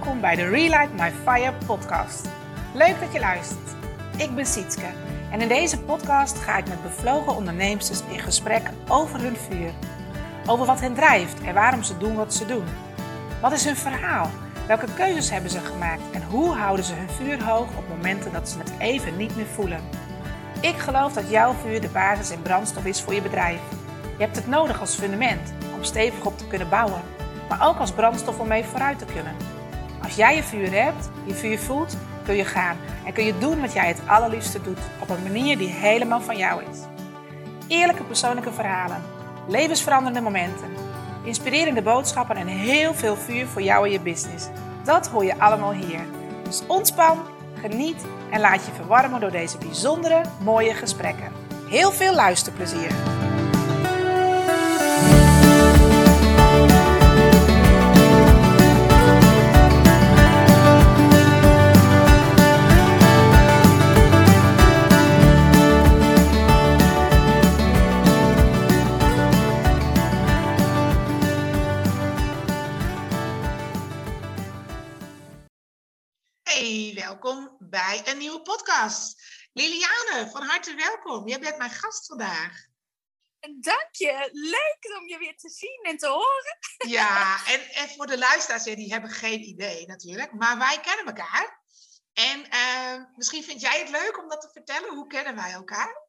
Welkom bij de Relight My Fire podcast. Leuk dat je luistert. Ik ben Sietske en in deze podcast ga ik met bevlogen ondernemers in gesprek over hun vuur. Over wat hen drijft en waarom ze doen wat ze doen. Wat is hun verhaal? Welke keuzes hebben ze gemaakt en hoe houden ze hun vuur hoog op momenten dat ze het even niet meer voelen? Ik geloof dat jouw vuur de basis en brandstof is voor je bedrijf. Je hebt het nodig als fundament om stevig op te kunnen bouwen maar ook als brandstof om mee vooruit te kunnen. Als jij je vuur hebt, je vuur voelt, kun je gaan en kun je doen wat jij het allerliefste doet op een manier die helemaal van jou is. Eerlijke persoonlijke verhalen, levensveranderende momenten, inspirerende boodschappen en heel veel vuur voor jou en je business. Dat hoor je allemaal hier. Dus ontspan, geniet en laat je verwarmen door deze bijzondere, mooie gesprekken. Heel veel luisterplezier! Welkom bij een nieuwe podcast. Liliane, van harte welkom. Jij bent mijn gast vandaag. Dank je. Leuk om je weer te zien en te horen. Ja, en, en voor de luisteraars, die hebben geen idee natuurlijk. Maar wij kennen elkaar. En uh, misschien vind jij het leuk om dat te vertellen. Hoe kennen wij elkaar?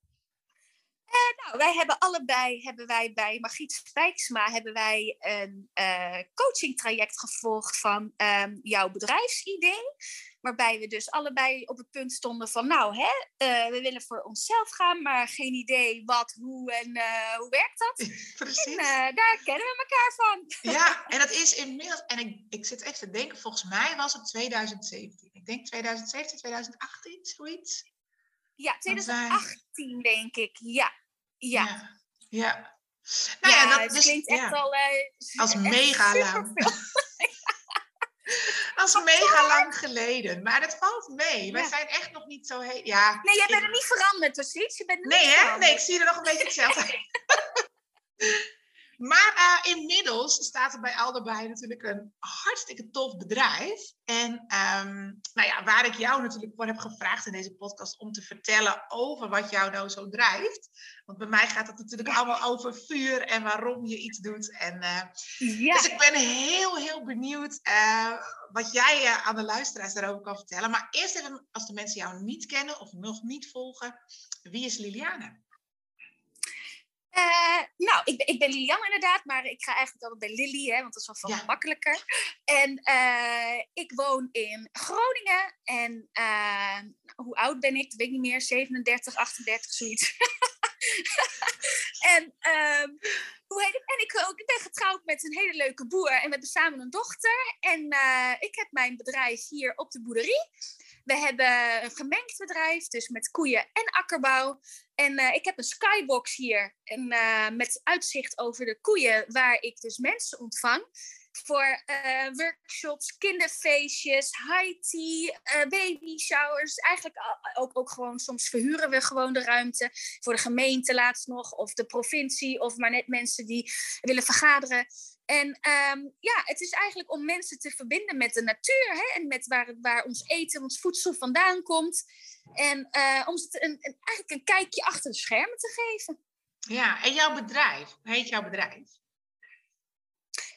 Uh, nou, wij hebben allebei, hebben wij bij Margriet Spijksma, hebben wij een uh, coaching traject gevolgd van um, jouw bedrijfsidee. Waarbij we dus allebei op het punt stonden van, nou, hè, uh, we willen voor onszelf gaan, maar geen idee wat, hoe en uh, hoe werkt dat. Precies. En uh, daar kennen we elkaar van. Ja, en dat is inmiddels, en ik, ik zit echt te denken, volgens mij was het 2017. Ik denk 2017, 2018, zoiets. Ja, 2018 denk ik, ja. Ja. Ja. ja. Nou ja, ja dat het dus, klinkt echt al... als mega lang. superveel. Als mega lang geleden. Maar dat valt mee. Wij Ja. zijn echt nog niet zo heel. Ja, Nee, jij ik- bent er niet veranderd, precies. Je bent Nee, niet hè? veranderd. Nee, ik zie er nog een beetje hetzelfde. Maar eh, inmiddels staat er bij allebei natuurlijk een hartstikke tof bedrijf. En ehm, nou ja, waar ik jou natuurlijk voor heb gevraagd in deze podcast om te vertellen over wat jou nou zo drijft. Want bij mij gaat het natuurlijk allemaal over vuur en waarom je iets doet. En, eh, Ja. Dus ik ben heel, heel benieuwd eh, wat jij aan de luisteraars daarover kan vertellen. Maar eerst even, als de mensen jou niet kennen of nog niet volgen, wie is Liliane? Eh, nou, ik, ben- ik ben Lilian inderdaad, maar ik ga eigenlijk altijd bij Lily, hè, want dat is wel veel Ja. makkelijker. En eh, ik woon in Groningen. En eh, hoe oud ben ik? Dat weet ik niet meer. 37, 38, zoiets. en, ehm, hoe heet het? en ik, ook, ik ben getrouwd met een hele leuke boer en we hebben samen een dochter. En ik heb mijn bedrijf hier op de boerderie. We hebben een gemengd bedrijf, dus met koeien en akkerbouw. En eh, ik heb een skybox hier en, eh, met uitzicht over de koeien, waar ik dus mensen ontvang. Voor eh, workshops, kinderfeestjes, high tea, baby showers. Eigenlijk ook, ook gewoon, soms verhuren we gewoon de ruimte. Voor de gemeente laatst nog, of de provincie, of maar net mensen die willen vergaderen. En ehm, ja, het is eigenlijk om mensen te verbinden met de natuur hè, en met waar, waar ons eten, ons voedsel vandaan komt. En eh, om ze een, eigenlijk een kijkje achter de schermen te geven. Ja, en jouw bedrijf, hoe heet jouw bedrijf?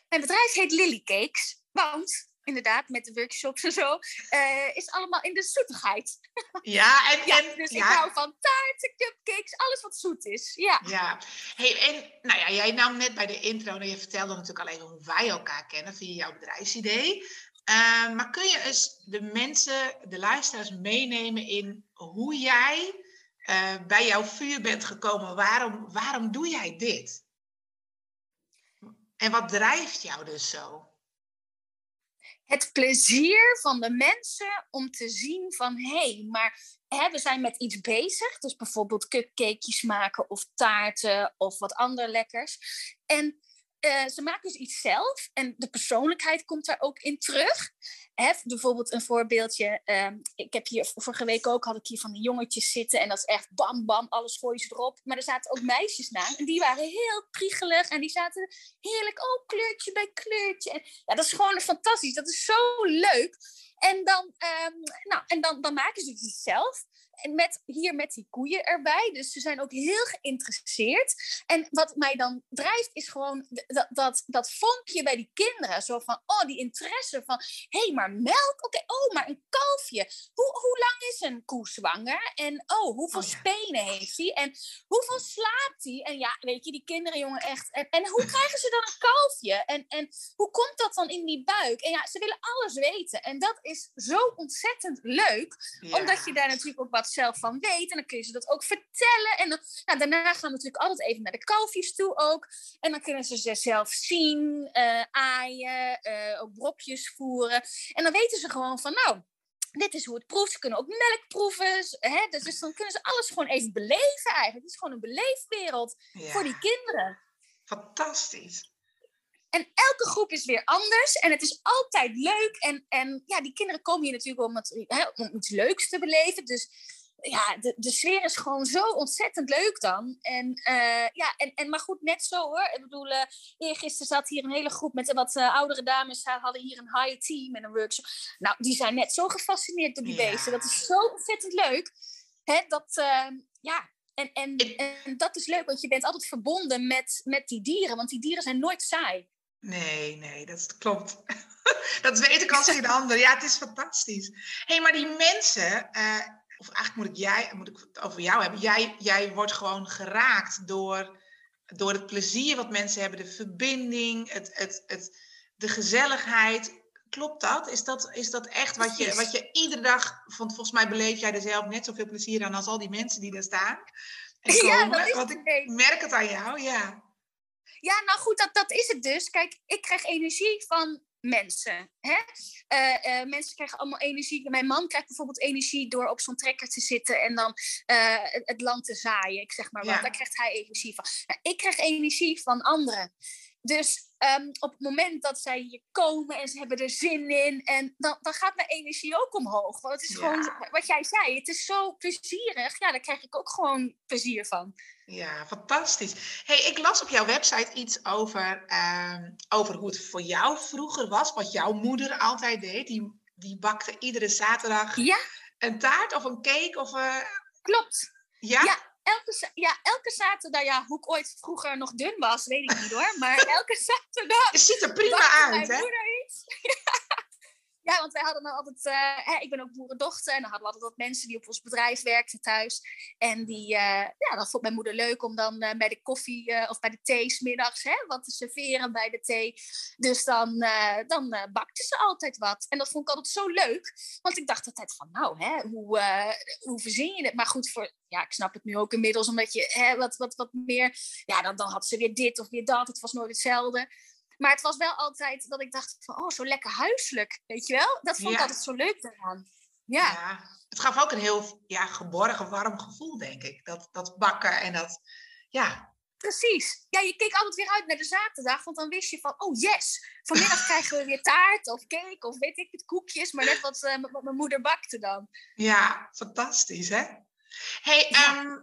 Mijn bedrijf heet Lily Cakes, want inderdaad, met de workshops en zo, eh, is allemaal in de zoetigheid. Ja, en, Ja, en dus ik hou van taarten, cupcakes, alles wat zoet is. Ja. ja. Hey, en nou ja, jij nam net bij de intro, en je vertelde natuurlijk al even hoe wij elkaar kennen via jouw bedrijfsidee. Eh, maar kun je eens de mensen, de luisteraars meenemen in hoe jij eh, bij jouw vuur bent gekomen? Waarom, waarom doe jij dit? En wat drijft jou dus zo? Het plezier van de mensen om te zien van hé, hey, maar hè, we zijn met iets bezig. Dus bijvoorbeeld cupcakejes maken of taarten of wat ander lekkers. En eh, ze maken dus iets zelf en de persoonlijkheid komt daar ook in terug. Hè, bijvoorbeeld een voorbeeldje. ehm, ik heb hier vorige week ook had ik hier van die jongetjes zitten. En dat is echt bam, bam, alles gooien ze erop. Maar er zaten ook meisjes na. En die waren heel priegelig. En die zaten heerlijk, oh, kleurtje bij kleurtje. En, ja, dat is gewoon fantastisch. Dat is zo leuk. En dan, ehm, nou, en dan, dan maken ze het zelf. En met, hier met die koeien erbij. Dus ze zijn ook heel geïnteresseerd. En wat mij dan drijft is gewoon dat, dat, dat vonkje bij die kinderen. Zo van, oh, die interesse van, hé, hey, maar melk? Oké, oh, maar een kalfje. Hoe, hoe lang is een koe zwanger? En oh, hoeveel Oh ja. spenen heeft hij? En hoeveel slaapt hij? En ja, weet je, die kinderen, jongen, echt. En, en hoe krijgen ze dan een kalfje? En, en hoe komt dat dan in die buik? En ja, ze willen alles weten. En dat is zo ontzettend leuk Ja. omdat je daar natuurlijk ook wat zelf van weet. En dan kun je ze dat ook vertellen. En dan, nou, daarna gaan we natuurlijk altijd even naar de kalfjes toe ook. En dan kunnen ze ze zelf zien, eh, aaien, eh, ook brokjes voeren. En dan weten ze gewoon van, nou, dit is hoe het proeft. Ze kunnen ook melk proeven. Hè? Dus, dus dan kunnen ze alles gewoon even beleven eigenlijk. Het is gewoon een beleefwereld Ja. voor die kinderen. Fantastisch. En elke groep is weer anders. En het is altijd leuk. En, en ja, die kinderen komen hier natuurlijk om, het, hè, om iets leuks te beleven. Dus ja, de, de sfeer is gewoon zo ontzettend leuk dan. En, eh, ja, en, en maar goed, net zo hoor. Ik bedoel, eh eergisteren zat hier een hele groep met wat eh, oudere dames. Ze hadden hier een high tea met een workshop. Nou, die zijn net zo gefascineerd door die Ja. beesten. Dat is zo ontzettend leuk. Hè, dat, ja, en, en, en dat is leuk, want je bent altijd verbonden met, met die dieren. Want die dieren zijn nooit saai. Nee, nee, dat klopt. dat weet ik als geen ander. Ja, het is fantastisch. Hé, hey, maar die mensen, eh, of eigenlijk moet ik, jij, moet ik het over jou hebben. Jij, jij wordt gewoon geraakt door, door het plezier wat mensen hebben, de verbinding, het, het, het, de gezelligheid. Klopt dat? Is dat, is dat echt wat je, wat je iedere dag, want volgens mij beleef jij er zelf net zoveel plezier aan als al die mensen die daar staan? En Ja, komen? dat is Want ik merk het aan jou, ja. Ja, nou goed, dat, dat is het dus. Kijk, ik krijg energie van mensen. Hè? Eh, eh, mensen krijgen allemaal energie. Mijn man krijgt bijvoorbeeld energie door op zo'n trekker te zitten en dan eh, het, het land te zaaien. Ik zeg maar Ja. daar krijgt hij energie van. Nou, ik krijg energie van anderen. Dus ehm, op het moment dat zij hier komen en ze hebben er zin in, en dan, dan gaat mijn energie ook omhoog. Want het is Ja. gewoon, wat jij zei, het is zo plezierig. Ja, daar krijg ik ook gewoon plezier van. Ja, fantastisch. Hey, ik las op jouw website iets over, ehm, over hoe het voor jou vroeger was, wat jouw moeder altijd deed. Die, die bakte iedere zaterdag Ja, een taart of een cake of eh, klopt. ja? Ja. Elke, ja, elke zaterdag, ja, hoe ik ooit vroeger nog dun was, weet ik niet hoor. Maar elke zaterdag Het ziet er prima uit, hè? moeder iets. ja, want wij hadden dan altijd, eh, ik ben ook boerendochter. En dan hadden we altijd wat mensen die op ons bedrijf werkten thuis. En die, eh, ja, dat vond mijn moeder leuk om dan eh, bij de koffie of bij de thee smiddags hè, wat te serveren bij de thee. Dus dan, dan bakte ze altijd wat. En dat vond ik altijd zo leuk. Want ik dacht altijd van, nou, hè, hoe, hoe verzin je het? Maar goed, voor, ja, ik snap het nu ook inmiddels, omdat je hè, wat, wat, wat meer... Ja, dan, dan had ze weer dit of weer dat. Het was nooit hetzelfde. Maar het was wel altijd dat ik dacht van, oh, zo lekker huiselijk, weet je wel? Dat vond ik altijd zo leuk daaraan. Ja, Ja. Het gaf ook een heel ja, geborgen, warm gevoel, denk ik. Dat, dat bakken en dat, ja. precies. Ja, je keek altijd weer uit naar de zaterdag, want dan wist je van, oh yes, vanmiddag krijgen we weer taart of cake of weet ik het, koekjes, maar net wat, eh, wat mijn moeder bakte dan. Ja, fantastisch, hè? Hey, Ja. ehm,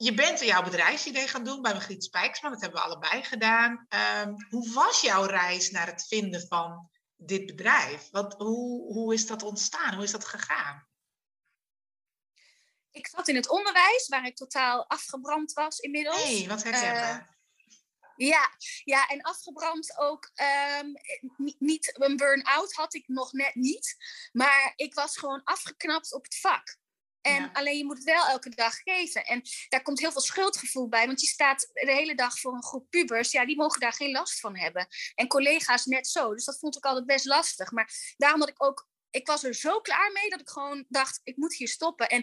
je bent jouw bedrijfsidee gaan doen bij Margriet Spijksman. Dat hebben we allebei gedaan. Ehm, hoe was jouw reis naar het vinden van dit bedrijf? Wat, hoe, hoe is dat ontstaan? Hoe is dat gegaan? Ik zat in het onderwijs, waar ik totaal afgebrand was inmiddels. Hé, hey, wat herkenbaar. Ja, ja, en afgebrand ook. ehm, ni- niet een burn-out had ik nog net niet. Maar ik was gewoon afgeknapt op het vak. En Ja. alleen je moet het wel elke dag geven. En daar komt heel veel schuldgevoel bij. Want je staat de hele dag voor een groep pubers. Ja, die mogen daar geen last van hebben. En collega's net zo. Dus dat vond ik altijd best lastig. Maar daarom had ik ook. Ik was er zo klaar mee dat ik gewoon dacht: ik moet hier stoppen. En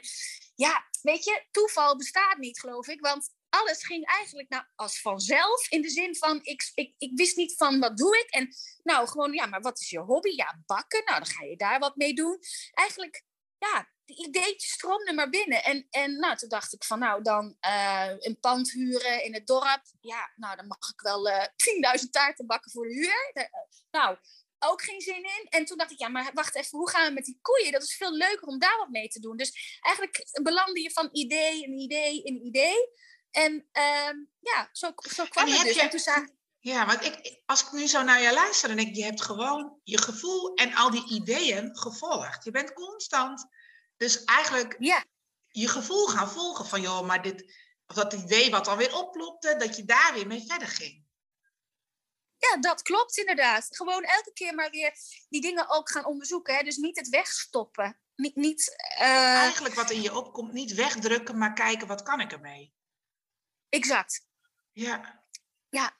ja, weet je, toeval bestaat niet, geloof ik. Want alles ging eigenlijk nou als vanzelf. In de zin van, ik, ik, ik wist niet van wat doe ik. En nou, gewoon, ja, maar wat is je hobby? Ja, bakken. Nou, dan ga je daar wat mee doen. Eigenlijk, ja, die ideetjes stroomden maar binnen. En, en nou, toen dacht ik van, nou, dan eh, een pand huren in het dorp. Ja, nou, dan mag ik wel eh 10.000 taarten bakken voor de huur. De- nou, ook geen zin in. En toen dacht ik, ja, maar wacht even, hoe gaan we met die koeien? Dat is veel leuker om daar wat mee te doen. Dus eigenlijk belandde je van idee in idee in idee. En ehm, ja, zo, zo kwam het dus. Je... En toen zei, ja, want ik, als ik nu zo naar je luister, dan denk ik, je hebt gewoon je gevoel en al die ideeën gevolgd. Je bent constant, dus eigenlijk ja. je gevoel gaan volgen van, joh, maar dit, of dat idee wat dan weer oplopte, dat je daar weer mee verder ging. Ja, dat klopt inderdaad. Gewoon elke keer maar weer die dingen ook gaan onderzoeken. Hè? Dus niet het wegstoppen. Niet, niet, uh... Eigenlijk wat in je opkomt, niet wegdrukken, maar kijken wat kan ik ermee. Exact. Ja. Ja,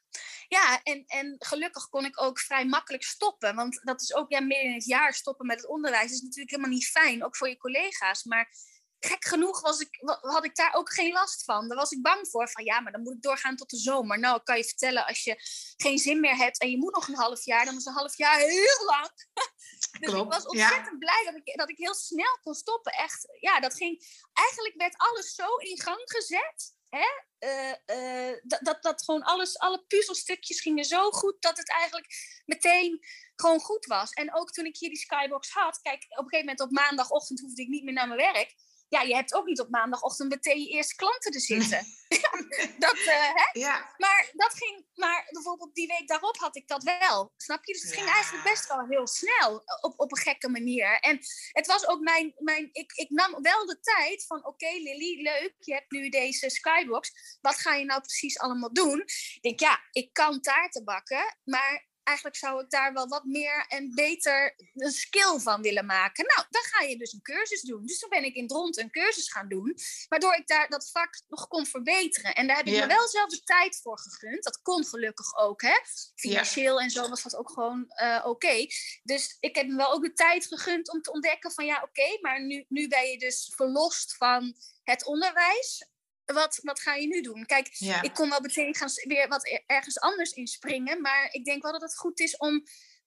ja en, en gelukkig kon ik ook vrij makkelijk stoppen. Want dat is ook ja, midden in het jaar stoppen met het onderwijs. is natuurlijk helemaal niet fijn, ook voor je collega's. Maar gek genoeg was ik, had ik daar ook geen last van. Daar was ik bang voor. Van ja, maar dan moet ik doorgaan tot de zomer. Nou, ik kan je vertellen, als je geen zin meer hebt en je moet nog een half jaar, dan is een half jaar heel lang. dus ik was ontzettend blij dat ik, dat ik heel snel kon stoppen. Echt, ja, dat ging. Eigenlijk werd alles zo in gang gezet. Uh, uh, dat, dat, dat gewoon alles, alle puzzelstukjes gingen zo goed dat het eigenlijk meteen gewoon goed was. En ook toen ik hier die skybox had, kijk, op een gegeven moment op maandagochtend hoefde ik niet meer naar mijn werk ja, je hebt ook niet op maandagochtend meteen je eerste klanten te zitten. dat, uh, hè? Ja. Maar dat ging, maar bijvoorbeeld die week daarop had ik dat wel. Snap je? Dus het ging eigenlijk best wel heel snel op, op een gekke manier. En het was ook mijn, mijn ik, ik nam wel de tijd van oké Lily, leuk, je hebt nu deze skybox. Wat ga je nou precies allemaal doen? Ik denk ja, ik kan taarten bakken, maar eigenlijk zou ik daar wel wat meer en beter een skill van willen maken. Nou, dan ga je dus een cursus doen. Dus toen ben ik in rond een cursus gaan doen, waardoor ik daar dat vak nog kon verbeteren. En daar heb ik me wel zelf de tijd voor gegund. Dat kon gelukkig ook, hè. Financieel en zo was dat ook gewoon uh, oké. Dus ik heb me wel ook de tijd gegund om te ontdekken van ja, oké, maar nu, nu ben je dus verlost van het onderwijs wat, wat ga je nu doen? Kijk, ik kon wel meteen gaan weer wat ergens anders inspringen. Maar ik denk wel dat het goed is om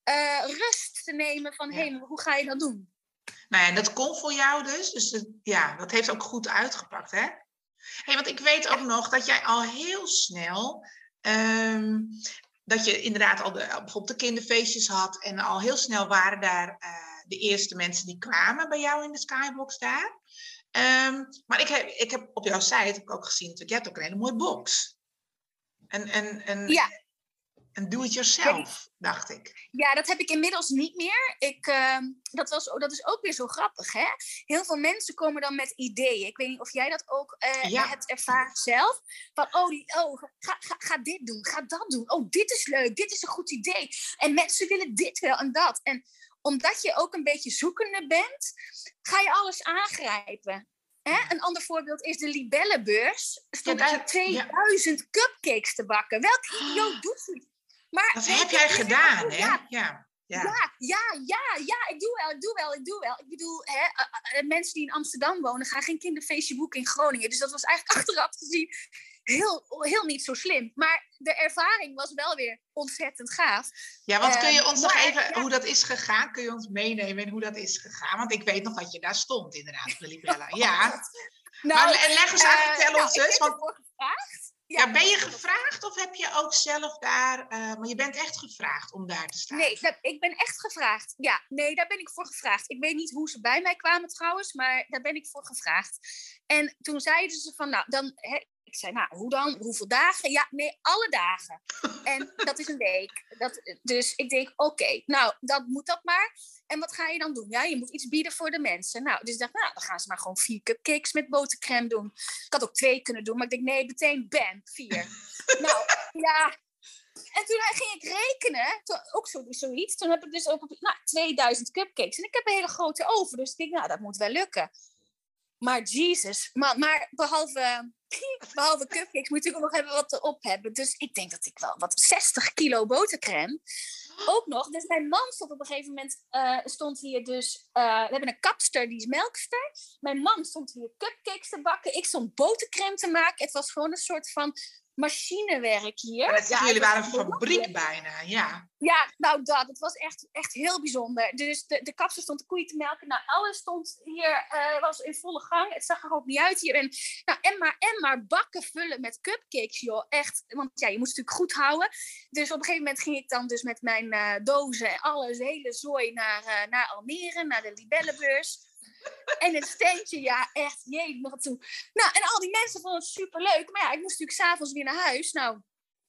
uh, rust te nemen van... hey, hoe ga je dat doen? Nou ja, en dat kon voor jou dus. Dus ja, dat heeft ook goed uitgepakt, hè? hey, want ik weet ook nog dat jij al heel snel... Um, dat je inderdaad al de, bijvoorbeeld de kinderfeestjes had... en al heel snel waren daar uh, de eerste mensen die kwamen bij jou in de skybox daar... Um, maar ik heb, ik heb op jouw site heb ik ook gezien je hebt ook een hele mooie box. En, en, en, ja. En do it yourself, dacht ik. Ja, dat heb ik inmiddels niet meer. Ik, uh, dat, was, dat is ook weer zo grappig, hè? Heel veel mensen komen dan met ideeën. Ik weet niet of jij dat ook uh, ja. hebt ervaren zelf. Van, oh, oh ga, ga, ga dit doen, ga dat doen. Oh, dit is leuk, dit is een goed idee. En mensen willen dit wel en dat. En omdat je ook een beetje zoekende bent, ga je alles aangrijpen. Hè? Een ander voorbeeld is de libellenbeurs. Er stond ja, 2000 cupcakes te bakken. Welke idioot doet het? Maar, dat heb jij gedaan, hè? Ja. ja. Ja. ja, ja, ja, ja, ik doe wel, ik doe wel, ik doe wel. Ik bedoel, hè, uh, uh, mensen die in Amsterdam wonen gaan geen kinderfeestje boeken in Groningen. Dus dat was eigenlijk achteraf gezien heel, heel niet zo slim. Maar de ervaring was wel weer ontzettend gaaf. Ja, want kun je ehm, ons nog even, hoe dat is gegaan, kun je ons meenemen in hoe dat is gegaan? Want ik weet nog dat je daar stond, inderdaad, de Libella. Ja. Nou, maar leg eens uit, vertel uh, ons eens. Want... gevraagd. Ja, ben je gevraagd of heb je ook zelf daar, uh, maar je bent echt gevraagd om daar te staan? Nee, dat, ik ben echt gevraagd. Ja, nee, daar ben ik voor gevraagd. Ik weet niet hoe ze bij mij kwamen trouwens, maar daar ben ik voor gevraagd. En toen zeiden ze van, nou, dan, ik zei, nou, hoe dan? Hoeveel dagen? Ja, nee, alle dagen. En dat is een week. Dat, dus ik denk, oké, nou, dat moet dat maar. En wat ga je dan doen? Ja, je moet iets bieden voor de mensen. Nou, dus ik dacht, nou, dan gaan ze maar gewoon vier cupcakes met botercrème doen. Ik had ook twee kunnen doen, maar ik denk, nee, meteen bam, vier. nou, ja. En toen ging ik rekenen, toen, ook zo, zoiets. Toen heb ik dus ook nou, 2000 cupcakes. En ik heb een hele grote oven, dus ik denk, nou, dat moet wel lukken. Maar Jesus, maar, maar behalve, behalve cupcakes moet ik ook nog hebben wat erop hebben. Dus ik denk dat ik wel wat 60 kilo botercrème. Ook nog, dus mijn man stond op een gegeven moment, uh, stond hier dus, uh, we hebben een kapster, die is melkster. Mijn man stond hier cupcakes te bakken, ik stond botercrème te maken. Het was gewoon een soort van machinewerk hier. Ja, jullie waren een fabriek bijna, ja. Ja, nou dat. Het was echt, echt heel bijzonder. Dus de, de kapster stond de koeien te melken. Nou, alles stond hier, uh, was in volle gang. Het zag er ook niet uit hier. En, nou, en, maar, en maar bakken vullen met cupcakes, joh. Echt, want ja, je moest natuurlijk goed houden. Dus op een gegeven moment ging ik dan dus met mijn uh, dozen en alles, hele zooi naar, uh, naar Almere, naar de Libellenbeurs. En het steentje, ja, echt, jee, nog toe. Nou, en al die mensen vonden het superleuk. Maar ja, ik moest natuurlijk s'avonds weer naar huis. Nou,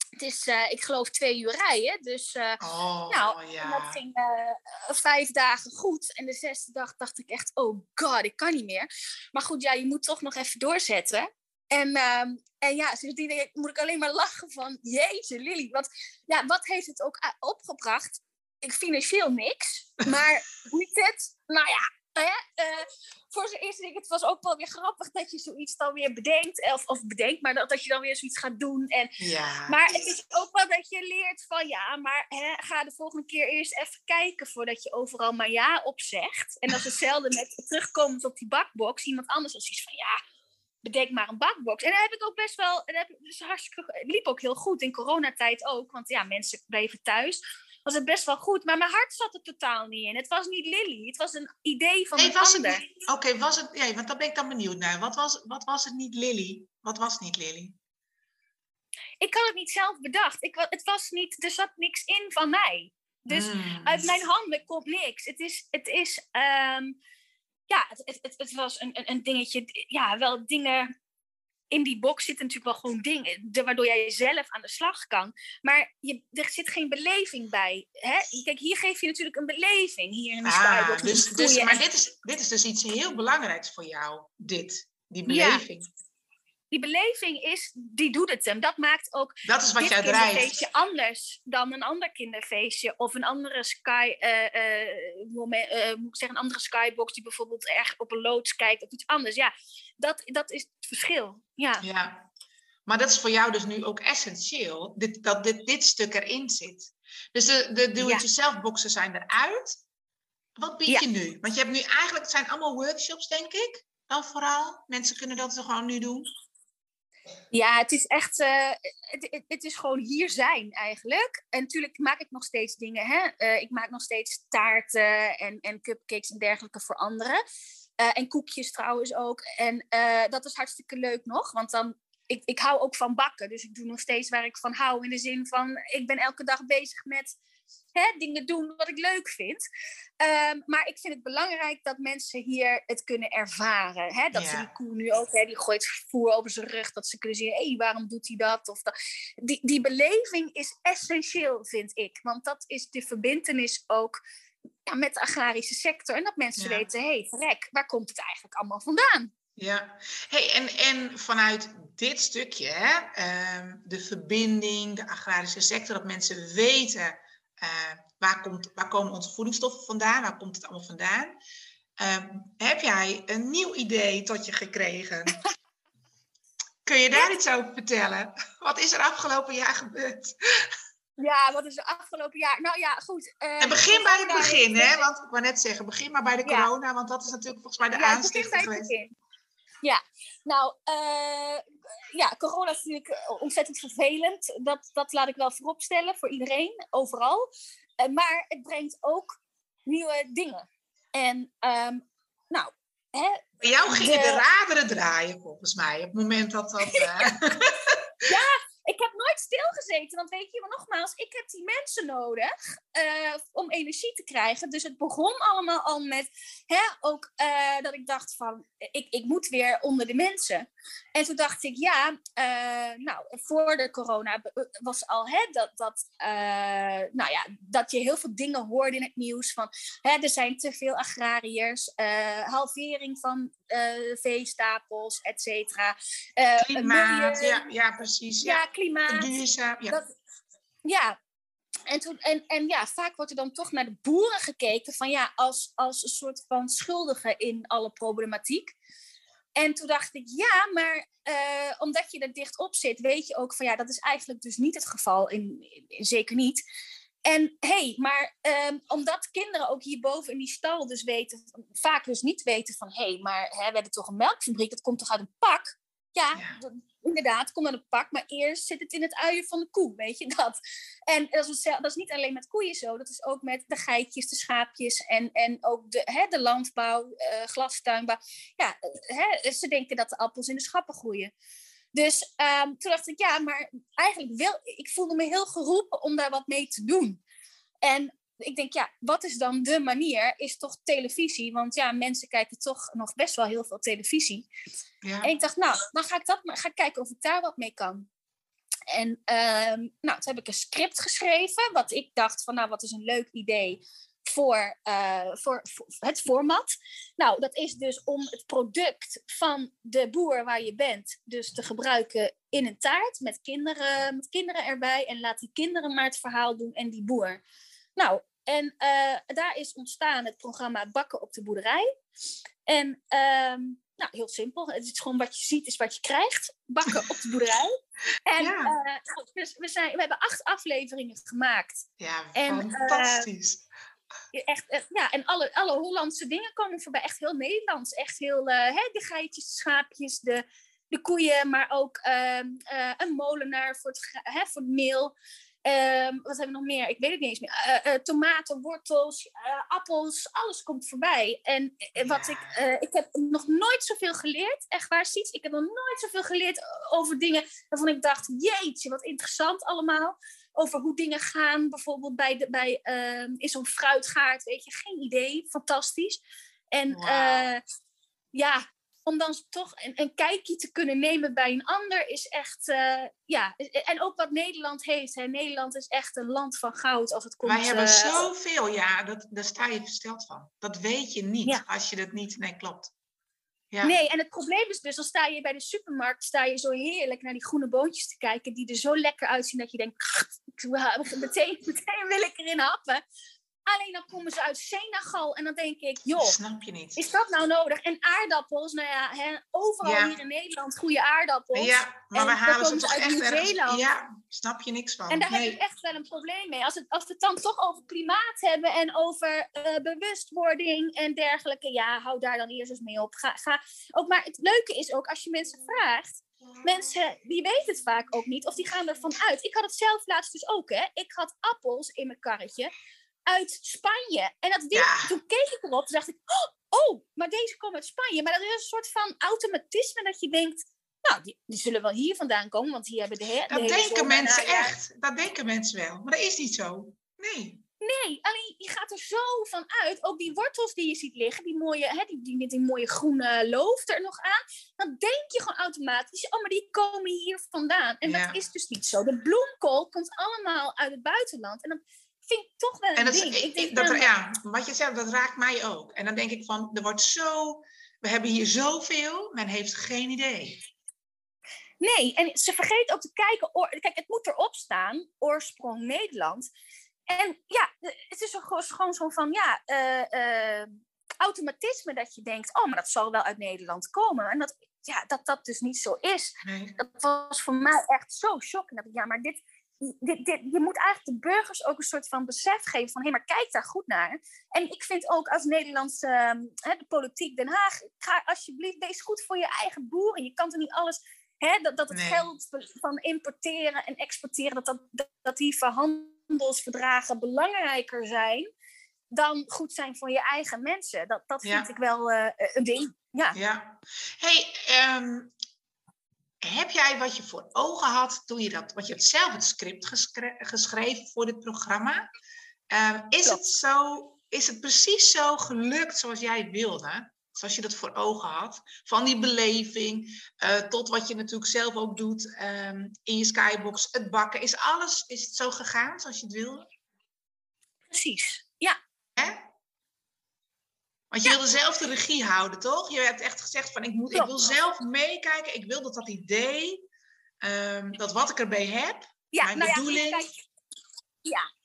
het is, uh, ik geloof, twee uur rijden. Dus uh, oh, nou, ja. dat ging uh, vijf dagen goed. En de zesde dag dacht ik echt, oh god, ik kan niet meer. Maar goed, ja, je moet toch nog even doorzetten. En, uh, en ja, sindsdien moet ik alleen maar lachen van, jeetje Lily. Want ja, wat heeft het ook opgebracht? Ik financieel niks. Maar hoe het? Nou ja, Eerste ding, het was ook wel weer grappig dat je zoiets dan weer bedenkt. Of, of bedenkt, maar dat, dat je dan weer zoiets gaat doen. En, ja. Maar het is ook wel dat je leert van ja, maar hè, ga de volgende keer eerst even kijken voordat je overal maar ja op zegt. En dat is hetzelfde met terugkomend op die bakbox. Iemand anders als iets van ja, bedenk maar een bakbox. En dat heb ik ook best wel, dat heb, dus hartstikke, het liep ook heel goed in coronatijd ook. Want ja, mensen bleven thuis was het best wel goed. Maar mijn hart zat er totaal niet in. Het was niet Lily. Het was een idee van nee, een was ander. Oké, okay, was het... Ja, want daar ben ik dan benieuwd naar. Wat was, wat was het niet Lily? Wat was niet Lily? Ik had het niet zelf bedacht. Ik, het was niet, er zat niks in van mij. Dus Hmm. uit mijn handen komt niks. Het is... Het is um, ja, het, het, het, was een, een, een dingetje... Ja, wel dingen in die box zitten natuurlijk wel gewoon dingen, waardoor jij zelf aan de slag kan. Maar je, er zit geen beleving bij. Hè? Kijk, hier geef je natuurlijk een beleving, hier in de ah. Dus, dus, maar dit is, dit is dus iets heel belangrijks voor jou, dit, die beleving. Ja. Die beleving is, die doet het hem. Dat maakt ook dat is wat dit jij drijft. kinderfeestje anders dan een ander kinderfeestje. Of een andere sky, uh, uh, moment, uh, moet ik zeggen, een andere skybox die bijvoorbeeld erg op een loods kijkt of iets anders. Ja, dat, dat is het verschil. Ja. ja. Maar dat is voor jou dus nu ook essentieel, dit, dat dit, dit stuk erin zit. Dus de, de do-it-yourself boxen zijn eruit. Wat bied Ja. je nu? Want je hebt nu eigenlijk, het zijn allemaal workshops, denk ik. Dan vooral. Mensen kunnen dat gewoon nu doen. Ja, het is echt, uh, het, het, is gewoon hier zijn eigenlijk. En natuurlijk maak ik nog steeds dingen. Hè? Uh, ik maak nog steeds taarten en, en cupcakes en dergelijke voor anderen. Uh, en koekjes trouwens ook. En dat is hartstikke leuk nog, want dan, ik, ik hou ook van bakken. Dus ik doe nog steeds waar ik van hou. In de zin van, ik ben elke dag bezig met hè, dingen doen wat ik leuk vind. Um, maar ik vind het belangrijk dat mensen hier het kunnen ervaren. Hè? Dat Ja. ze die koe nu ook, hè, die gooit voer over zijn rug, dat ze kunnen zien, hé, hey, waarom doet hij dat? Of dat. Die, die beleving is essentieel, vind ik. Want dat is de verbindenis ook ja, met de agrarische sector. En dat mensen Ja. weten, hé, hey, verrek, waar komt het eigenlijk allemaal vandaan? Ja, hey, en, en vanuit dit stukje, hè, ehm, de verbinding, de agrarische sector, dat mensen weten eh, waar, komt, waar komen onze voedingsstoffen vandaan, waar komt het allemaal vandaan. Ehm, heb jij een nieuw idee tot je gekregen? Kun je daar iets over vertellen? Wat is er afgelopen jaar gebeurd? Ja, wat is er afgelopen jaar? Nou ja, goed. eh, En begin bij het begin, hè? Want ik wou net zeggen, begin maar bij de Ja. corona, want dat is natuurlijk volgens mij de Ja, aanstichter geweest. Ja, nou, eh, ja, corona is natuurlijk eh, ontzettend vervelend. Dat, dat laat ik wel vooropstellen voor iedereen, overal. Eh, maar het brengt ook nieuwe dingen. En, ehm, nou, hè, Bij jou gingen de... De- raderen draaien, volgens mij, op het moment dat dat... eh, ik heb nooit stilgezeten, want weet je, maar nogmaals, ik heb die mensen nodig eh, om energie te krijgen. Dus het begon allemaal al met, hè, ook eh, dat ik dacht van, ik, ik moet weer onder de mensen. En toen dacht ik, ja, eh, nou, voor de corona was al hè, dat, dat, nou ja, dat je heel veel dingen hoorde in het nieuws van, hè, er zijn te veel agrariërs, halvering van veestapels, et cetera. Klimaat, milieu- ja, ja, precies. Ja, ja, klimaat. Duurzaam, ja. Dat, ja. En, toen, en, en ja, vaak wordt er dan toch naar de boeren gekeken van ja, als, als een soort van schuldige in alle problematiek. En toen dacht ik, ja, maar eh, omdat je er dicht op zit, weet je ook van ja, dat is eigenlijk dus niet het geval, in, in- zeker niet. En hé, hey, maar ehm, omdat kinderen ook hierboven in die stal dus weten, vaak dus niet weten van hé, hey, maar hè, we hebben toch een melkfabriek, dat komt toch uit een pak? Ja, Ja. Inderdaad, kom dan een pak, maar eerst zit het in het uien van de koe, weet je dat? En dat is, dat is niet alleen met koeien zo, dat is ook met de geitjes, de schaapjes en, en ook de, hè, de landbouw, uh, glastuinbouw. Ja, hè, ze denken dat de appels in de schappen groeien. Dus um, toen dacht ik, ja, maar eigenlijk wil ik voelde me heel geroepen om daar wat mee te doen. En ik denk, ja, wat is dan de manier? Is toch televisie? Want ja, mensen kijken toch nog best wel heel veel televisie. Ja. En ik dacht, nou, dan ga ik, dat, ga ik kijken of ik daar wat mee kan. En um, nou, toen heb ik een script geschreven, wat ik dacht van, nou, wat is een leuk idee voor, uh, voor, voor, het format. Nou, dat is dus om het product van de boer waar je bent, dus te gebruiken in een taart met kinderen, met kinderen erbij. En laat die kinderen maar het verhaal doen en die boer. Nou, en uh, daar is ontstaan het programma Bakken op de boerderij. En um, nou, heel simpel. Het is gewoon wat je ziet, is wat je krijgt. Bakken op de boerderij. En ja. uh, dus we, zijn, we hebben acht afleveringen gemaakt. Ja, en, fantastisch. Uh, echt, ja, en alle, alle Hollandse dingen komen voorbij. Echt heel Nederlands. Echt heel, hè, de geitjes, de schaapjes, de, de koeien, maar ook ehm, een molenaar voor het, hè, voor het meel. Um, wat hebben we nog meer? Ik weet het niet eens meer. Uh, uh, tomaten, wortels, uh, appels, alles komt voorbij. En wat ik, ik heb nog nooit zoveel geleerd, echt waar, Siets. Ik heb nog nooit zoveel geleerd over dingen waarvan ik dacht, jeetje, wat interessant allemaal. Over hoe dingen gaan, bijvoorbeeld bij, de, bij ehm, in zo'n fruitgaard, weet je, geen idee, fantastisch. En wow. ja, om dan toch een, een, kijkje te kunnen nemen bij een ander is echt, uh, ja, en ook wat Nederland heeft. Hè. Nederland is echt een land van goud als het komt. Wij hebben uh, zoveel, ja, dat, daar sta je versteld van. Dat weet je niet ja. als je dat niet, nee, klopt. Ja. Nee, en het probleem is dus, dan sta je bij de supermarkt, sta je zo heerlijk naar die groene boontjes te kijken, die er zo lekker uitzien dat je denkt, meteen, meteen wil ik erin happen. Alleen dan komen ze uit Senegal en dan denk ik, joh, snap je niet. Is dat nou nodig? En aardappels, nou ja, hè, overal ja. hier in Nederland goede aardappels. Ja, maar we halen ze toch echt Nieuw-Zeeland. Ja, snap je niks van. En daar nee. heb ik echt wel een probleem mee. Als, het, als we het dan toch over klimaat hebben en over uh, bewustwording en dergelijke, ja, hou daar dan eerst eens mee op. Ga, ga. Ook, maar het leuke is ook, als je mensen vraagt, Mensen die weten het vaak ook niet of die gaan ervan uit. Ik had het zelf laatst dus ook. Hè. Ik had appels in mijn karretje uit Spanje. En dat ja. toen keek ik erop, toen dacht ik, oh, oh, maar deze komen uit Spanje. Maar dat is een soort van automatisme dat je denkt, nou, die, die zullen wel hier vandaan komen, want hier hebben de, he Dat denken mensen echt. Dat denken mensen wel. Maar dat is niet zo. Nee. Nee, alleen je gaat er zo van uit. Ook die wortels die je ziet liggen, die mooie, hè, die, die met die mooie groene loof er nog aan. Dan denk je gewoon automatisch, oh, maar die komen hier vandaan. En ja. dat is dus niet zo. De bloemkool komt allemaal uit het buitenland. En dan vind ik toch wel een en dat, ding. Ik denk dat, ja, wat je zegt, dat raakt mij ook. En dan denk ik van, er wordt zo... We hebben hier zoveel, men heeft geen idee. Nee, en ze vergeet ook te kijken... Kijk, het moet erop staan, oorsprong Nederland. En ja, het is gewoon zo van, ja... Uh, uh, automatisme dat je denkt, oh, maar dat zal wel uit Nederland komen. En dat, ja, dat dat dus niet zo is. Nee. Dat was voor mij echt zo shocking. Dat ik, ja, maar dit, dit, dit, je moet eigenlijk de burgers ook een soort van besef geven van hé, hey, maar kijk daar goed naar. En ik vind ook als Nederlandse uh, de politiek Den Haag, ga alsjeblieft, wees goed voor je eigen boeren. Je kan er niet alles, hè, dat, dat het nee. geld van importeren en exporteren, dat, dat, die verhandelsverdragen belangrijker zijn dan goed zijn voor je eigen mensen. Dat, dat vind ja. ik wel uh, een ding. Ja. ja. Hey, um, heb jij wat je voor ogen had toen je dat, want je hebt zelf het script geschre geschreven voor dit programma. Uh, is, het zo, is het precies zo gelukt zoals jij wilde? Zoals je dat voor ogen had? Van die beleving uh, tot wat je natuurlijk zelf ook doet um, in je skybox, het bakken. Is alles, is het zo gegaan zoals je het wilde? Precies? Want je wilde zelf de regie houden, toch? Je hebt echt gezegd van ik, moet, ik wil zelf meekijken. Ik wil dat dat idee, um, dat wat ik erbij heb, ja, mijn nou bedoeling... Ja, kijk, ja.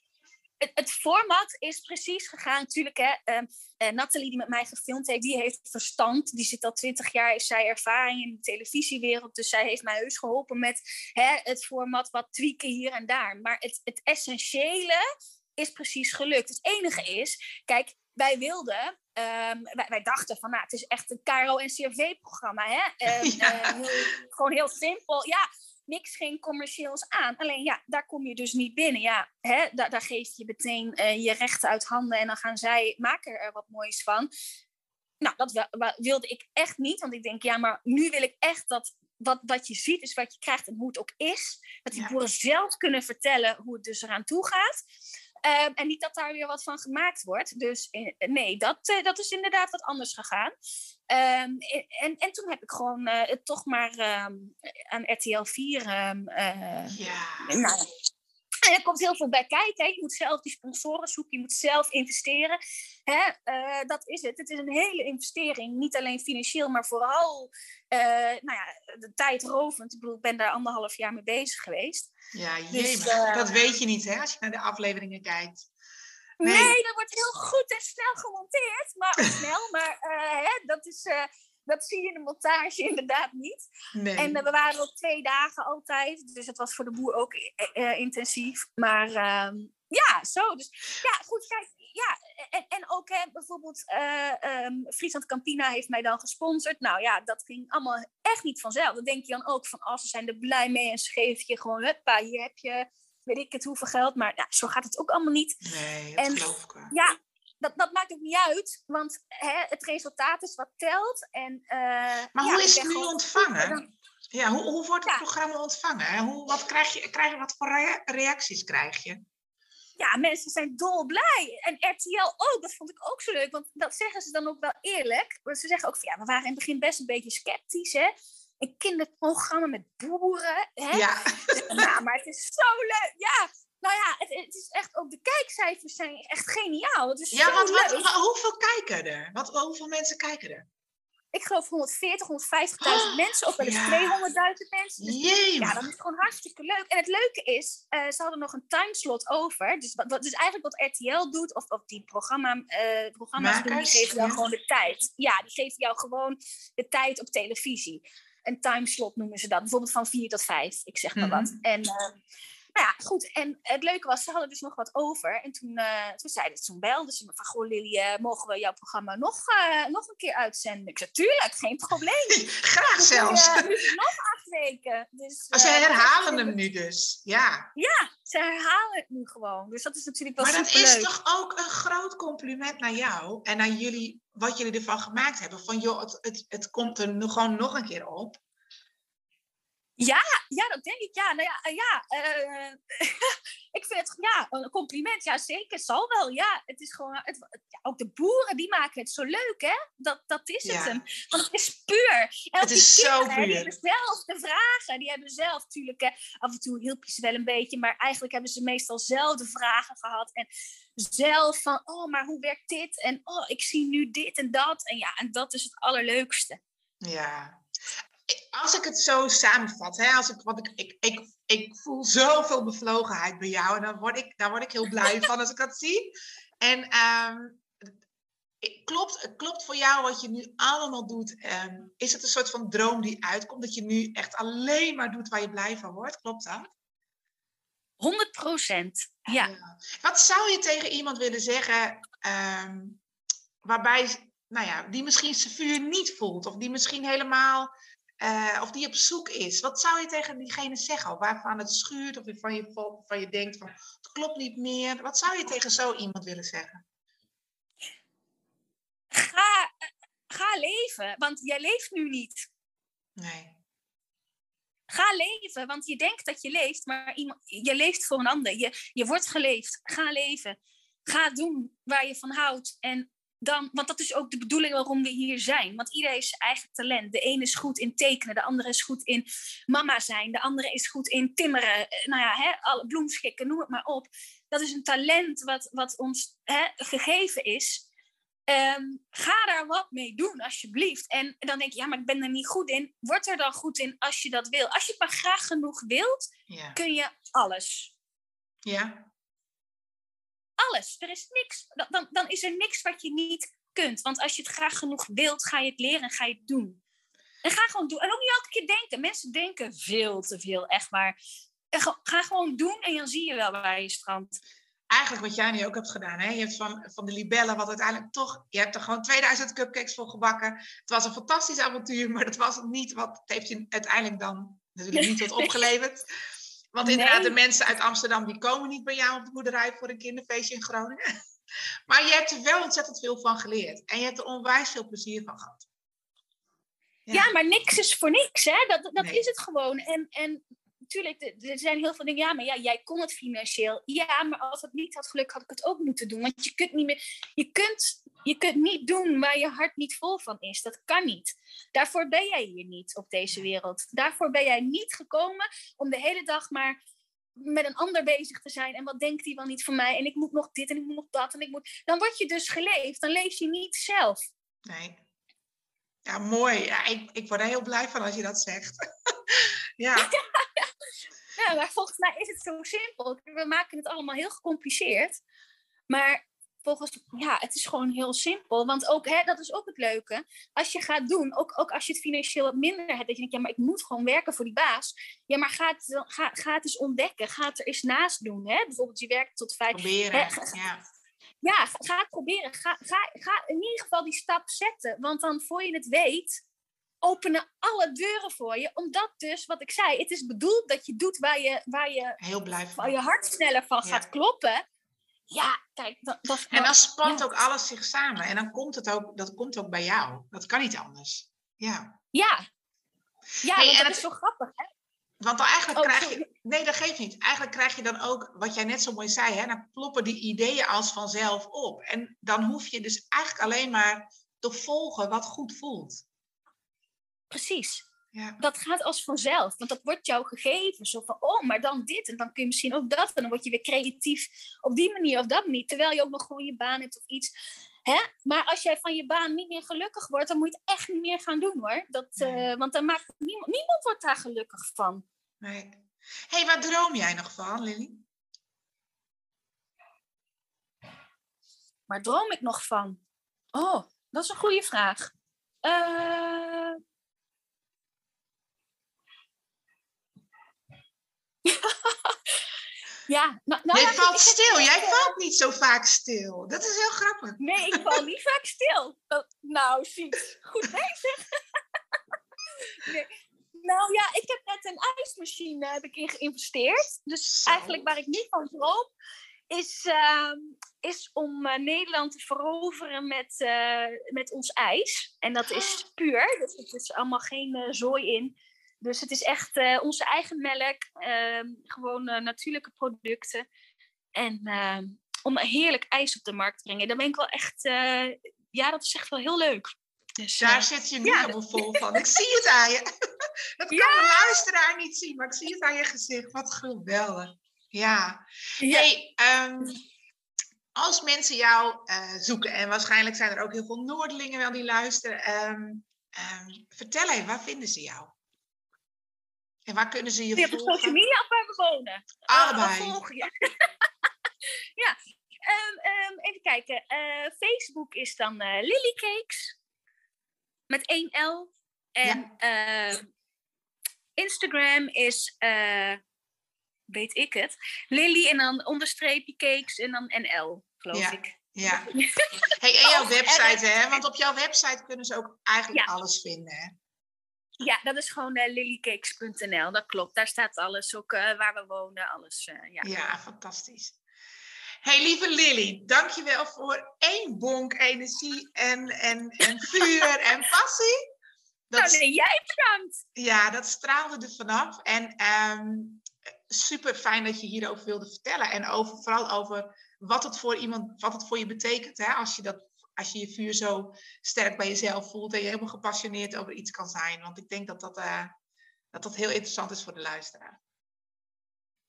Het, het, format is precies gegaan. Natuurlijk, hè, um, uh, Nathalie die met mij gefilmd heeft, die heeft verstand. Die zit al twintig jaar, heeft zij ervaring in de televisiewereld. Dus zij heeft mij heus geholpen met hè, het format wat tweaken hier en daar. Maar het, het essentiële is precies gelukt. Het enige is, kijk, wij wilden, ehm, wij, wij, dachten van, nou, het is echt een KRO en CRV-programma, hè? Ehm, gewoon heel simpel. Ja, niks geen commercieels aan. Alleen ja, daar kom je dus niet binnen. Ja, hè, daar, daar geef je meteen je rechten uit handen en dan gaan zij maken er wat moois van. Nou, dat wilde ik echt niet, want ik denk, ja, maar nu wil ik echt dat wat, wat je ziet is wat je krijgt en hoe het ook is. Dat die boeren zelf kunnen vertellen hoe het dus eraan toe gaat. Ehm, en niet dat daar weer wat van gemaakt wordt. Dus eh, nee, dat, uh, dat is inderdaad wat anders gegaan. Um, en, en toen heb ik gewoon uh, het toch maar um, aan RTL 4 ja. nou, en er komt heel veel bij kijken. Hè. Je moet zelf die sponsoren zoeken, je moet zelf investeren. Hè. Uh, dat is het. Het is een hele investering. Niet alleen financieel, maar vooral uh, nou ja, de tijdrovend. Ik bedoel, ik ben daar anderhalf jaar mee bezig geweest. Ja, jee, dus, uh, dat weet je niet hè, als je naar de afleveringen kijkt. Nee, nee dat wordt heel goed en snel gemonteerd. Maar snel, maar hè, dat is dat zie je in de montage inderdaad niet. Nee. En uh, we waren ook twee dagen altijd. Dus het was voor de boer ook uh, intensief. Maar uh, ja, zo. Dus ja, goed, kijk. Ja, en, en ook hè, bijvoorbeeld um, Friesland Campina heeft mij dan gesponsord. Nou ja, dat ging allemaal echt niet vanzelf. Dat denk je dan ook van, als oh, ze zijn er blij mee en ze geven je gewoon, huppa, hier heb je weet ik het hoeveel geld. Maar zo gaat het ook allemaal niet. Nee, dat en, geloof ik wel. Ja, dat, dat maakt ook niet uit, want hè, het resultaat is wat telt. En, uh, maar hoe is het nu ontvangen? Ja, hoe, hoe wordt het programma ontvangen? Hoe, wat krijg je, krijg je, wat voor reacties krijg je? Ja, mensen zijn dolblij. En RTL ook, dat vond ik ook zo leuk. Want dat zeggen ze dan ook wel eerlijk. Want ze zeggen ook van ja, we waren in het begin best een beetje sceptisch. Hè? Een kinderprogramma met boeren. Hè? Ja. Nou, maar het is zo leuk. Ja, nou ja, het, het, is echt, ook de kijkcijfers zijn echt geniaal. Het is ja, want wat, wat, hoeveel kijken er? Wat, hoeveel mensen kijken er? Ik geloof 140, 150.000 mensen, of wel eens ja. 200.000 mensen. Dus, ja, dat is gewoon hartstikke leuk. En het leuke is, uh, ze hadden nog een timeslot over. Dus, wat, dus eigenlijk wat RTL doet, of, of die programma, uh, programma's doen, die geven jou gewoon de tijd. Ja, die geven jou gewoon de tijd op televisie. Een timeslot noemen ze dat. Bijvoorbeeld van 4 tot 5, ik zeg maar mm -hmm. wat. En... Uh, nou ja, goed. En het leuke was, ze hadden dus nog wat over. En toen, uh, toen zeiden ze, toen belden ze me van, goh Lily, uh, mogen we jouw programma nog, uh, nog een keer uitzenden? Ik zei, tuurlijk, geen probleem. Graag dus zelfs. nog acht weken. Dus, oh, ze herhalen hem nu dus, ja. Ja, ze herhalen het nu gewoon. Dus dat is natuurlijk wel Maar dat is toch ook een groot compliment naar jou en naar jullie, wat jullie ervan gemaakt hebben. Van, joh, het, het, het komt er gewoon nog een keer op. Ja, ja, dat denk ik. Ja, nou ja, eh, ja uh, ik vind het ja, een compliment. Ja, zeker. Zal wel. Ja, het is gewoon. Het, ja, ook de boeren die maken het zo leuk, hè? Dat, dat is het hem. Want het is puur. En het is zo puur. Die hebben zelf de vragen. Die hebben zelf natuurlijk. Hè, af en toe hielp je ze wel een beetje. Maar eigenlijk hebben ze meestal zelf de vragen gehad. En zelf van: oh, maar hoe werkt dit? En oh, ik zie nu dit en dat. En ja, en dat is het allerleukste. Ja, als ik het zo samenvat, hè, als ik, wat ik, ik, ik, ik voel zoveel bevlogenheid bij jou en dan word ik, daar word ik heel blij van als ik dat zie. En um, klopt, klopt voor jou wat je nu allemaal doet? Um, is het een soort van droom die uitkomt, dat je nu echt alleen maar doet waar je blij van wordt? Klopt dat? 100 procent, ja. Wat zou je tegen iemand willen zeggen um, waarbij, nou ja, die misschien zijn vuur niet voelt of die misschien helemaal uh, of die op zoek is. Wat zou je tegen diegene zeggen? Waarvan het schuurt, of van je, van je denkt van het klopt niet meer. Wat zou je tegen zo iemand willen zeggen? Ga, ga leven, want jij leeft nu niet. Nee. Ga leven, want je denkt dat je leeft, maar iemand, je leeft voor een ander. Je, je wordt geleefd. Ga leven. Ga doen waar je van houdt. En dan, want dat is ook de bedoeling waarom we hier zijn. Want iedereen heeft zijn eigen talent. De ene is goed in tekenen, de andere is goed in mama zijn, de andere is goed in timmeren. Eh, nou ja, hè, alle bloemschikken, noem het maar op. Dat is een talent wat, wat ons hè, gegeven is. Ehm, ga daar wat mee doen, alsjeblieft. En dan denk je, ja, maar ik ben er niet goed in. Word er dan goed in als je dat wil. Als je het maar graag genoeg wilt, kun je alles. Ja, alles. Er is niks. Dan, dan is er niks wat je niet kunt. Want als je het graag genoeg wilt, ga je het leren en ga je het doen. En ga gewoon doen. En ook niet elke keer denken. Mensen denken veel te veel, echt maar. Ga gewoon doen en dan zie je wel waar je strandt. eigenlijk wat jij nu ook hebt gedaan. Hè? Je hebt van, van de libellen, wat uiteindelijk toch... Je hebt er gewoon 2000 cupcakes voor gebakken. Het was een fantastisch avontuur, maar dat was het niet wat... Het heeft je uiteindelijk dan natuurlijk niet wat opgeleverd. Want inderdaad, de mensen uit Amsterdam, die komen niet bij jou op de boerderij voor een kinderfeestje in Groningen. Maar je hebt er wel ontzettend veel van geleerd. En je hebt er onwijs veel plezier van gehad. Ja, maar niks is voor niks, hè? Dat, dat is het gewoon. En, en natuurlijk, er zijn heel veel dingen. Ja, maar ja, jij kon het financieel. Ja, maar als het niet had gelukt, had ik het ook moeten doen. Want je kunt niet meer. Je kunt, je kunt niet doen waar je hart niet vol van is. Dat kan niet. Daarvoor ben jij hier niet op deze wereld. Daarvoor ben jij niet gekomen om de hele dag maar met een ander bezig te zijn. En wat denkt hij wel niet van mij? En ik moet nog dit en ik moet nog dat. En ik moet... Dan word je dus geleefd. Dan leef je niet zelf. Nee. Ja, mooi. Ja, ik, ik word er heel blij van als je dat zegt. ja. ja, maar volgens mij is het zo simpel. We maken het allemaal heel gecompliceerd. Maar volgens, ja, het is gewoon heel simpel. Want ook, hè, dat is ook het leuke. Als je gaat doen, ook, ook als je het financieel wat minder hebt, dat je denkt, ja, maar ik moet gewoon werken voor die baas. Ja, maar ga het, ga, ga het eens ontdekken. Ga het er eens naast doen. Hè? Bijvoorbeeld, je werkt tot vijf. Proberen, ja. Ja, ga het proberen. Ga, ga, ga in ieder geval die stap zetten. Want dan, voor je het weet, openen alle deuren voor je. Omdat dus, wat ik zei, het is bedoeld dat je doet waar je, waar je, Heel blij waar je hart sneller van gaat kloppen. Ja, kijk, dat, dat En dan spant ook alles zich samen. En dan komt het ook, dat komt ook bij jou. Dat kan niet anders. Ja. Ja. Ja, hey, dat is zo grappig, hè? Want dan eigenlijk oh, krijg je. Nee, dat geeft niet. Eigenlijk krijg je dan ook, wat jij net zo mooi zei, hè, dan ploppen die ideeën als vanzelf op. En dan hoef je dus eigenlijk alleen maar te volgen wat goed voelt. Precies. Ja. Dat gaat als vanzelf, want dat wordt jou gegeven. Zo van, oh, maar dan dit en dan kun je misschien ook dat. En dan word je weer creatief op die manier of dat manier. Terwijl je ook nog gewoon je baan hebt of iets. Hè? Maar als jij van je baan niet meer gelukkig wordt, dan moet je het echt niet meer gaan doen hoor. Dat, uh, want dan maakt niemand, niemand wordt daar gelukkig van. Nee. hey, waar droom jij nog van, Lily? Waar droom ik nog van? Oh, dat is een goede vraag. Uh... ja, nou, nou, Jij valt stil. Jij valt niet zo vaak stil. Dat is heel grappig. Nee, ik val niet vaak stil. nou, zie. Goed bezig. nee. Nou ja, ik heb net een ijsmachine heb ik in geïnvesteerd. Dus eigenlijk waar ik niet van droom, is, uh, is om uh, Nederland te veroveren met, uh, met ons ijs. En dat is ah. puur, dus er is allemaal geen uh, zooi in. Dus het is echt onze eigen melk, ehm, gewoon natuurlijke producten. En ehm, om heerlijk ijs op de markt te brengen, dan ben ik wel echt, ja, dat is echt wel heel leuk. Dus, Daar zit je nu ja, helemaal vol van. Ik zie het aan je. Dat kan ja. de luisteraar niet zien, maar ik zie het aan je gezicht. Wat geweldig. Ja. ja. Hey, um, als mensen jou uh, zoeken, en waarschijnlijk zijn er ook heel veel Noordelingen wel die luisteren, um, um, vertel even, waar vinden ze jou? En waar kunnen ze je volgen? Op social media of waar we wonen? Allebei. Uh, volgen, ja. ja. even kijken. Uh, Facebook is dan uh, Lilycakes. Met één L. En ja. Instagram is weet ik het. Lily en dan onderstreepje cakes en dan NL, geloof ik. Ja. Hey, en jouw oh, website, hè? Want op jouw website kunnen ze ook eigenlijk alles vinden, hè? Ja, dat is gewoon uh, lilycakes.nl. Dat klopt. Daar staat alles, ook uh, waar we wonen, alles. Uh, ja. ja, fantastisch. Hey, lieve Lily, dankjewel voor één bonk energie en, en, en vuur en passie. Dat, nou, nee, jij bedankt. Ja, dat straalde er vanaf. En um, super fijn dat je hierover wilde vertellen. En over, vooral over wat het voor iemand, wat het voor je betekent. Hè? Als, je dat, als je je vuur zo sterk bij jezelf voelt en je helemaal gepassioneerd over iets kan zijn. Want ik denk dat dat, uh, dat, dat heel interessant is voor de luisteraar.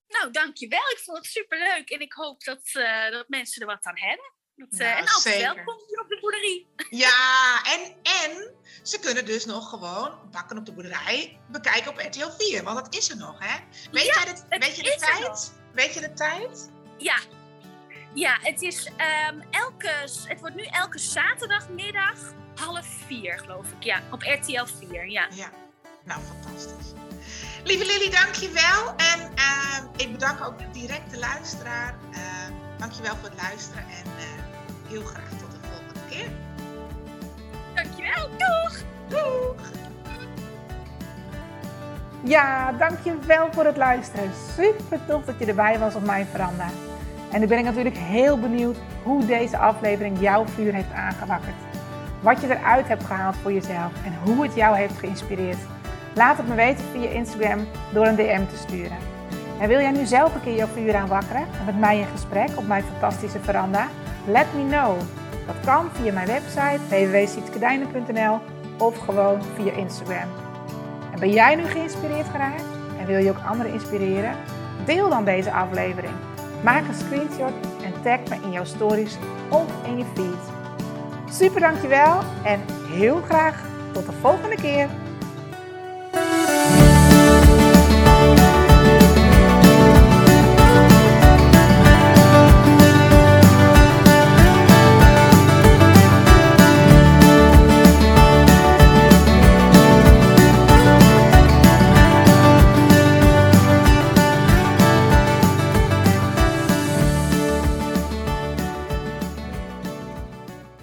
Nou, dankjewel. Ik vond het superleuk. En ik hoop dat, uh, dat mensen er wat aan hebben. Dat, uh, en altijd welkom hier op de boerderie. Ja, en, en ze kunnen dus nog gewoon Bakken op de boerderij bekijken op RTL 4. Want dat is er nog, hè? Weet, ja, jij de, weet je de tijd? Weet je de tijd? Ja. Ja, het is um, elke... Het wordt nu elke zaterdagmiddag half vier, geloof ik. Ja, op RTL 4, ja. Ja, nou, fantastisch. Lieve Lily, dank je wel. En uh, ik bedank ook direct de luisteraar. Uh, dankjewel voor het luisteren en heel graag tot de volgende keer. Dankjewel, doeg! Doeg! Ja, dankjewel voor het luisteren. Super tof dat je erbij was op mijn veranda. En nu ben ik natuurlijk heel benieuwd hoe deze aflevering jouw vuur heeft aangewakkerd. Wat je eruit hebt gehaald voor jezelf en hoe het jou heeft geïnspireerd. Laat het me weten via Instagram door een DM te sturen. En wil jij nu zelf een keer jouw vuur aanwakkeren en met mij in gesprek op mijn fantastische veranda? Let me know. Dat kan via mijn website www.sietskedijnen.nl of gewoon via Instagram. En ben jij nu geïnspireerd geraakt en wil je ook anderen inspireren? Deel dan deze aflevering. Maak een screenshot en tag me in jouw stories of in je feed. Super dankjewel en heel graag tot de volgende keer.